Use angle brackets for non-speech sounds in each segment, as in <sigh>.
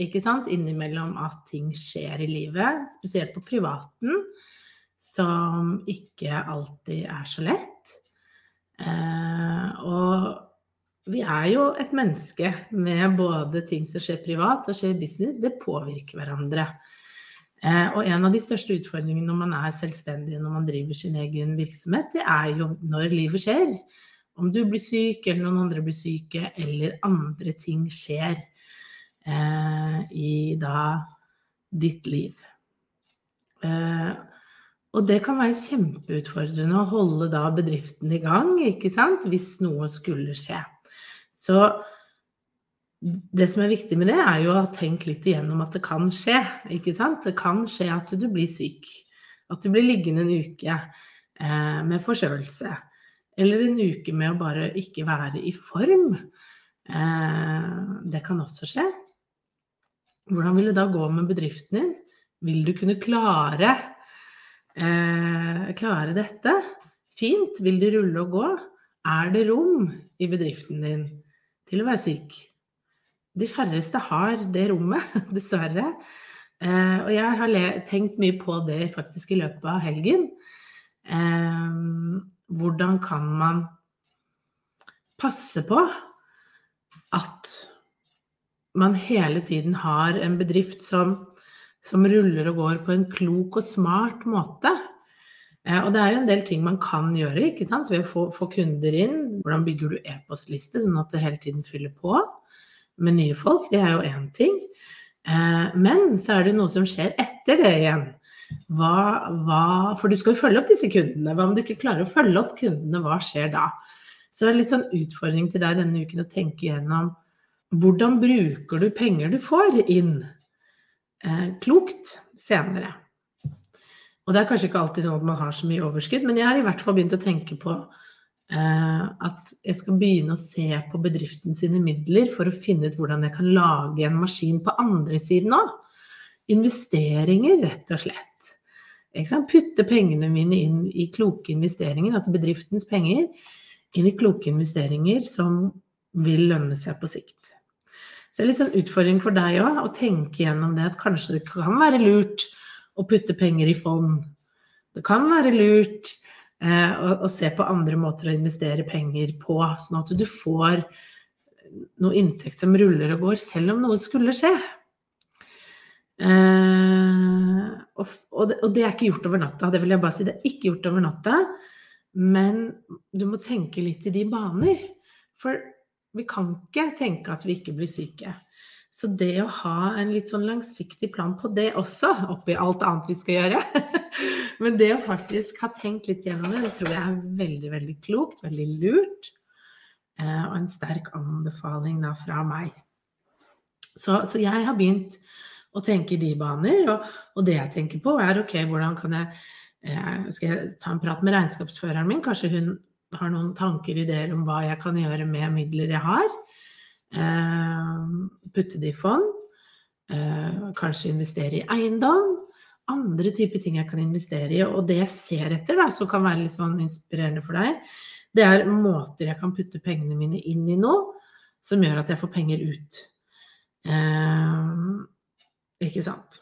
ikke sant, innimellom at ting skjer i livet, spesielt på privaten, som ikke alltid er så lett. Eh, og vi er jo et menneske med både ting som skjer privat og skjer i business. Det påvirker hverandre. Eh, og en av de største utfordringene når man er selvstendig, når man driver sin egen virksomhet, det er jo når livet skjer. Om du blir syk, eller noen andre blir syke, eller andre ting skjer eh, i da ditt liv. Eh, og det kan være kjempeutfordrende å holde da bedriften i gang, ikke sant, hvis noe skulle skje. Så det som er viktig med det, er jo å ha tenkt litt igjennom at det kan skje. ikke sant? Det kan skje at du blir syk. At du blir liggende en uke eh, med forkjølelse. Eller en uke med å bare ikke være i form. Eh, det kan også skje. Hvordan vil det da gå med bedriften din? Vil du kunne klare, eh, klare dette? Fint. Vil det rulle og gå? Er det rom i bedriften din til å være syk? De færreste har det rommet, <laughs> dessverre. Eh, og jeg har tenkt mye på det faktisk i løpet av helgen. Eh, hvordan kan man passe på at man hele tiden har en bedrift som, som ruller og går på en klok og smart måte? Eh, og det er jo en del ting man kan gjøre ikke sant? ved å få, få kunder inn. Hvordan bygger du e-postliste sånn at det hele tiden fyller på? med nye folk, det er jo én ting. Eh, men så er det noe som skjer etter det igjen. Hva, hva, for du skal jo følge opp disse kundene. Hva om du ikke klarer å følge opp kundene, hva skjer da? Så det er litt sånn utfordring til deg denne uken å tenke gjennom hvordan bruker du penger du får inn eh, klokt senere. Og det er kanskje ikke alltid sånn at man har så mye overskudd, men jeg har i hvert fall begynt å tenke på Eh, at jeg skal begynne å se på bedriften sine midler for å finne ut hvordan jeg kan lage en maskin på andre siden òg. Investeringer, rett og slett. Putte pengene mine inn i kloke investeringer, altså bedriftens penger, inn i kloke investeringer som vil lønne seg på sikt. Så det er litt sånn utfordring for deg òg å tenke gjennom det at kanskje det kan være lurt å putte penger i fond. Det kan være lurt Eh, å, å, se på andre måter å investere penger på, sånn at du får noe inntekt som ruller og går, selv om noe skulle skje. Eh, og, og, det, og, det, er ikke gjort over natta. Det vil jeg bare si. Det er ikke gjort over natta. Men du må tenke litt i de baner. For vi kan ikke tenke at vi ikke blir syke. Så det å ha en litt sånn langsiktig plan på det også, oppi alt annet vi skal gjøre <laughs> Men det å faktisk ha tenkt litt gjennom det, det tror jeg er veldig, veldig klokt, veldig lurt. Eh, og en sterk anbefaling da fra meg. Så, så, jeg har begynt å tenke i de baner, og, og, det jeg tenker på, er ok, hvordan kan jeg eh, Skal jeg ta en prat med regnskapsføreren min? Kanskje hun har noen tanker, ideer om hva jeg kan gjøre med midler jeg har? Eh, putte det i fond. Eh, kanskje investere i eiendom. Andre typer ting jeg kan investere i. Og det jeg ser etter, da, som kan være litt sånn inspirerende for deg, det er måter jeg kan putte pengene mine inn i nå, som gjør at jeg får penger ut. Eh, ikke sant.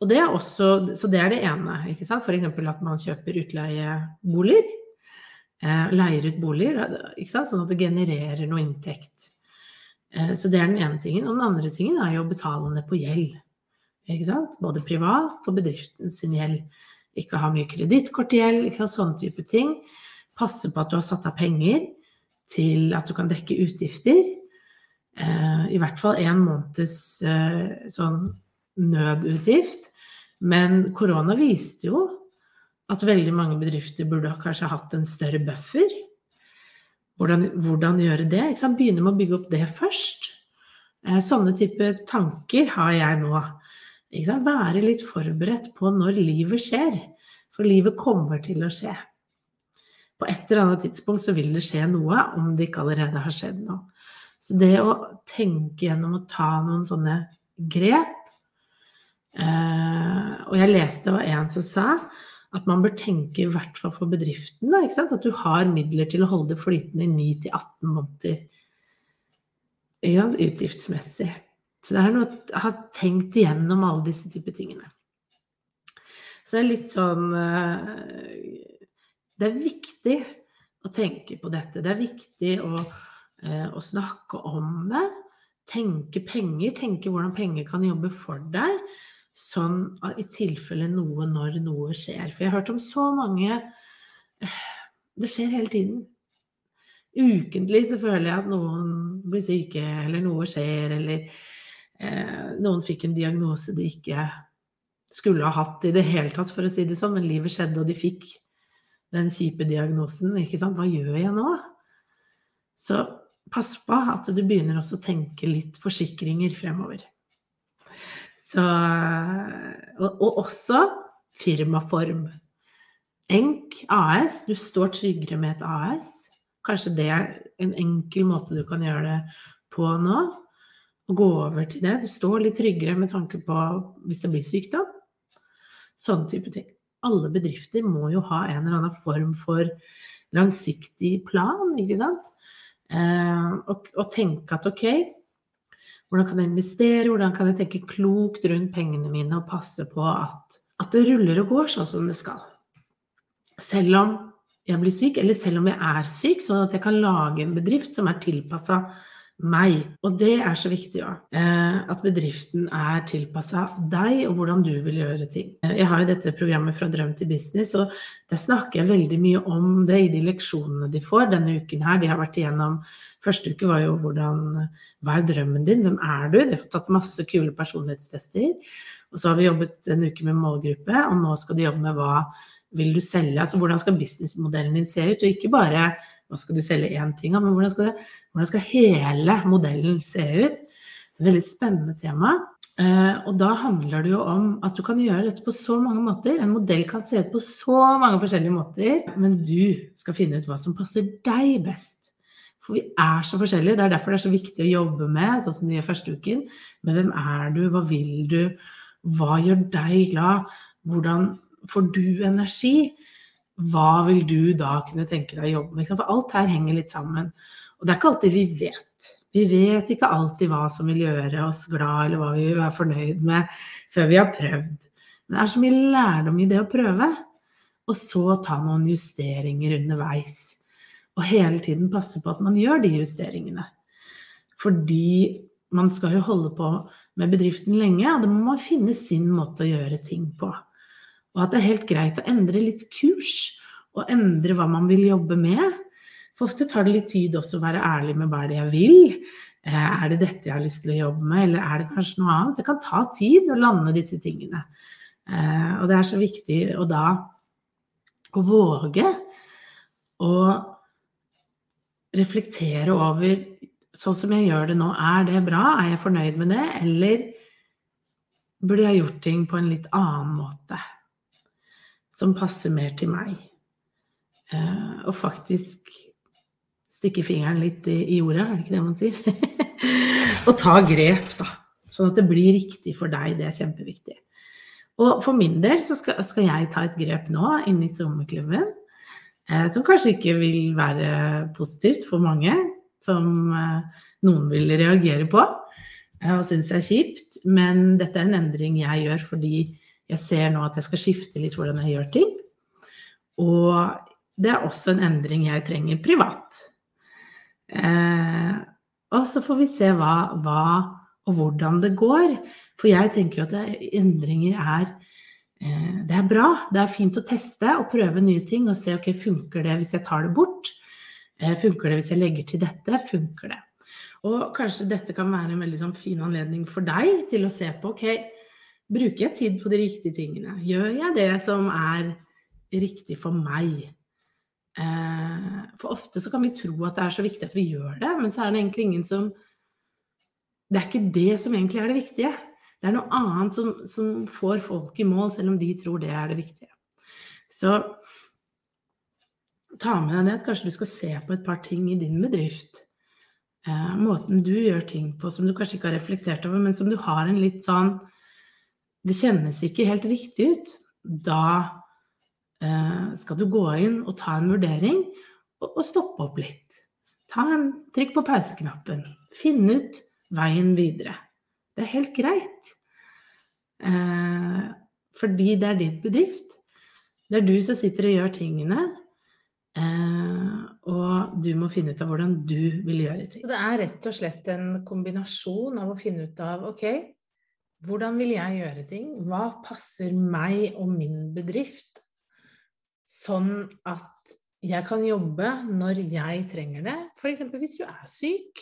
Og det er også, så det er det ene. ikke sant? F.eks. at man kjøper utleieboliger. Eh, leier ut boliger, sånn at det genererer noe inntekt. Eh, så det er den ene tingen. Og den andre tingen er jo å betale ned på gjeld. Både privat og bedriften sin gjeld. ikke ha mye kredittkortgjeld, ikke ha sånne type ting. Passe på at du har satt av penger til at du kan dekke utgifter. Eh, I hvert fall en måneds sånn nødutgift. Men korona viste jo at veldig mange bedrifter burde kanskje hatt en større buffer. Hvordan, hvordan gjøre det? Begynne med å bygge opp det først. Eh, sånne type tanker har jeg nå. Være litt forberedt på når livet skjer. For livet kommer til å skje. På et eller annet tidspunkt så vil det skje noe, om det ikke allerede har skjedd noe. Så det å tenke gjennom å ta noen sånne grep eh, Og jeg leste hva en som sa at man bør tenke, i hvert fall for bedriften, da, at du har midler til å holde det flytende i 9-18 måneder. Ja, utgiftsmessig. Så det er noe å ha tenkt igjennom alle disse typer tingene. Så det er litt sånn eh, Det er viktig å tenke på dette. Det er viktig å, eh, å snakke om det. Tenke penger, tenke hvordan penger kan jobbe for deg. Sånn i tilfelle noe når noe skjer. For jeg har hørt om så mange Det skjer hele tiden. Ukentlig så føler jeg at noen blir syke, eller noe skjer, eller eh, noen fikk en diagnose de ikke skulle ha hatt i det hele tatt, for å si det sånn, men livet skjedde, og de fikk den kjipe diagnosen. Ikke sant? Hva gjør jeg nå? Så pass på at du begynner også å tenke litt forsikringer fremover. Så, og, og også firmaform. Enk AS. Du står tryggere med et AS. Kanskje det er en enkel måte du kan gjøre det på nå. Å gå over til det. Du står litt tryggere med tanke på hvis det blir sykdom. Sånne type ting. Alle bedrifter må jo ha en eller annen form for langsiktig plan, ikke sant? Eh, og, og tenke at ok, hvordan kan jeg investere? Hvordan kan jeg tenke klokt rundt pengene mine og passe på at, at det ruller og går sånn som det skal? Selv om jeg blir syk, eller selv om jeg er syk, sånn at jeg kan lage en bedrift som er tilpassa meg. Og det er så viktig òg. Eh, at bedriften er tilpassa deg og hvordan du vil gjøre ting. Eh, jeg har jo dette programmet Fra drøm til business, og der snakker jeg veldig mye om det i de leksjonene de får denne uken her. De har vært igjennom Første uke var jo hvordan Hva er drømmen din? Hvem er du? De har fått tatt masse kule personlighetstester. Og så har vi jobbet en uke med målgruppe, og nå skal de jobbe med hva vil du selge? Altså hvordan skal businessmodellen din se ut? Og ikke bare hva skal du selge én ting av, men hvordan skal, det, hvordan skal, hele modellen se ut? Et veldig spennende tema. Uh, og da handler det jo om at du kan gjøre dette på så mange måter. En modell kan se ut på så mange forskjellige måter, men du skal finne ut hva som passer deg best. For vi er så forskjellige. Det er derfor det er så viktig å jobbe med, sånn som vi gjør første uken. Men hvem er du, hva vil du, hva gjør deg glad, hvordan får du energi? Hva vil du da kunne tenke deg å jobbe med? For alt her henger litt sammen. Og det er ikke alltid vi vet. Vi vet ikke alltid hva som vil gjøre oss glad, eller hva vi vil være fornøyd med, før vi har prøvd. Men det er så mye lærdom i det å prøve. Og så ta noen justeringer underveis. Og hele tiden passe på at man gjør de justeringene. Fordi man skal jo holde på med bedriften lenge, og da må man finne sin måte å gjøre ting på. Og at det er helt greit å endre litt kurs, og endre hva man vil jobbe med. For ofte tar det litt tid også å være ærlig med hva det er jeg vil. Eh, er det dette jeg har lyst til å jobbe med, eller er det kanskje noe annet? Det kan ta tid å lande disse tingene. Eh, og det er så viktig å da å våge å reflektere over sånn som jeg gjør det nå, er det bra? Er jeg fornøyd med det? Eller burde jeg gjort ting på en litt annen måte? Som passer mer til meg. Eh, og faktisk stikke fingeren litt i, i jorda, er det ikke det man sier? <laughs> og ta grep, da. Sånn at det blir riktig for deg. Det er kjempeviktig. Og for min del så skal, skal jeg ta et grep nå inne i sommerklubben. eh, som kanskje ikke vil være positivt for mange. Som eh, noen vil reagere på og synes er kjipt. Men dette er en endring jeg gjør fordi jeg ser nå at jeg skal skifte litt hvordan jeg gjør ting. Og det er også en endring jeg trenger privat. Eh, og så får vi se hva, hva, og hvordan det går. For jeg tenker jo at det, endringer er Eh, det er bra. Det er fint å teste og prøve nye ting og se ok, funker det hvis jeg tar det bort. Eh, funker det hvis jeg legger til dette? Funker det? Og kanskje dette kan være en veldig sånn fin anledning for deg til å se på ok, bruker jeg tid på de riktige tingene? Gjør jeg det som er riktig for meg? Eh, for ofte så kan vi tro at det er så viktig at vi gjør det, men så er det egentlig ingen som Det er ikke det som egentlig er det viktige. Det er noe annet som, som får folk i mål, selv om de tror det er det viktige. Så ta med deg det at kanskje du skal se på et par ting i din bedrift. Eh, måten du gjør ting på som du kanskje ikke har reflektert over, men som du har en litt sånn Det kjennes ikke helt riktig ut. Da Eh, skal du gå inn og ta en vurdering og, og stoppe opp litt. Ta en Trykk på pauseknappen. Finn ut veien videre. Det er helt greit. Eh, fordi det er din bedrift. Det er du som sitter og gjør tingene. Eh, og du må finne ut av hvordan du vil gjøre ting. Det er rett og slett en kombinasjon av å finne ut av ok, hvordan vil jeg gjøre ting? Hva passer meg og min bedrift sånn at jeg kan jobbe når jeg trenger det. F.eks. hvis du er syk,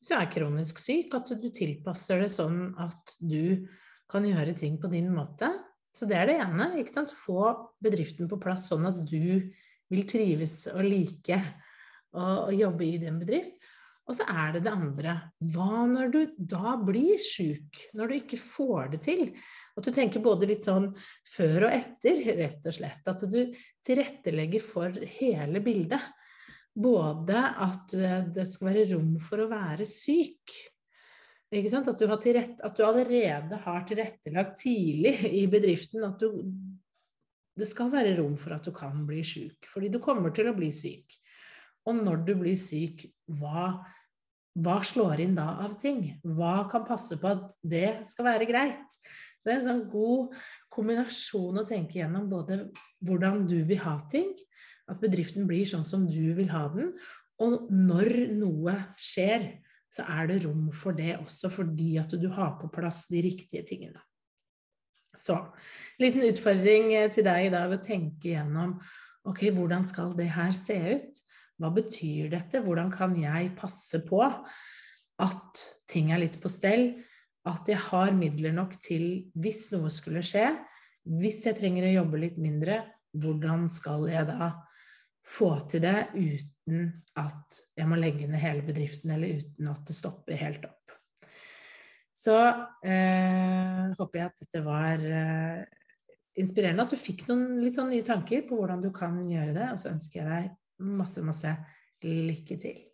hvis du er kronisk syk, at du tilpasser det sånn at du kan gjøre ting på din måte. Så det er det ene. ikke sant? Få bedriften på plass sånn at du vil trives og like å jobbe i din bedrift. Og så er det det andre. Hva når du da blir sjuk? Når du ikke får det til? At du tenker både litt sånn før og etter, rett og slett. At du tilrettelegger for hele bildet. Både at det skal være rom for å være syk. Ikke sant? At du, tilrett, at du allerede har tilrettelagt tidlig i bedriften at du, det skal være rom for at du kan bli syk. Fordi du kommer til å bli syk. Og når du blir syk, hva hva slår inn da av ting? Hva kan passe på at det skal være greit? Så det er en sånn god kombinasjon å tenke gjennom både hvordan du vil ha ting, at bedriften blir sånn som du vil ha den, og når noe skjer, så er det rom for det også fordi at du har på plass de riktige tingene. Så liten utfordring til deg i dag å tenke gjennom ok, hvordan skal det her se ut? Hva betyr dette? Hvordan kan jeg passe på at ting er litt på stell? At jeg har midler nok til hvis noe skulle skje, hvis jeg trenger å jobbe litt mindre, hvordan skal jeg da få til det uten at jeg må legge ned hele bedriften, eller uten at det stopper helt opp? Så eh, håper jeg at dette var eh, inspirerende, at du fikk noen litt sånn nye tanker på hvordan du kan gjøre det. Og så ønsker jeg deg masse, masse lykke til.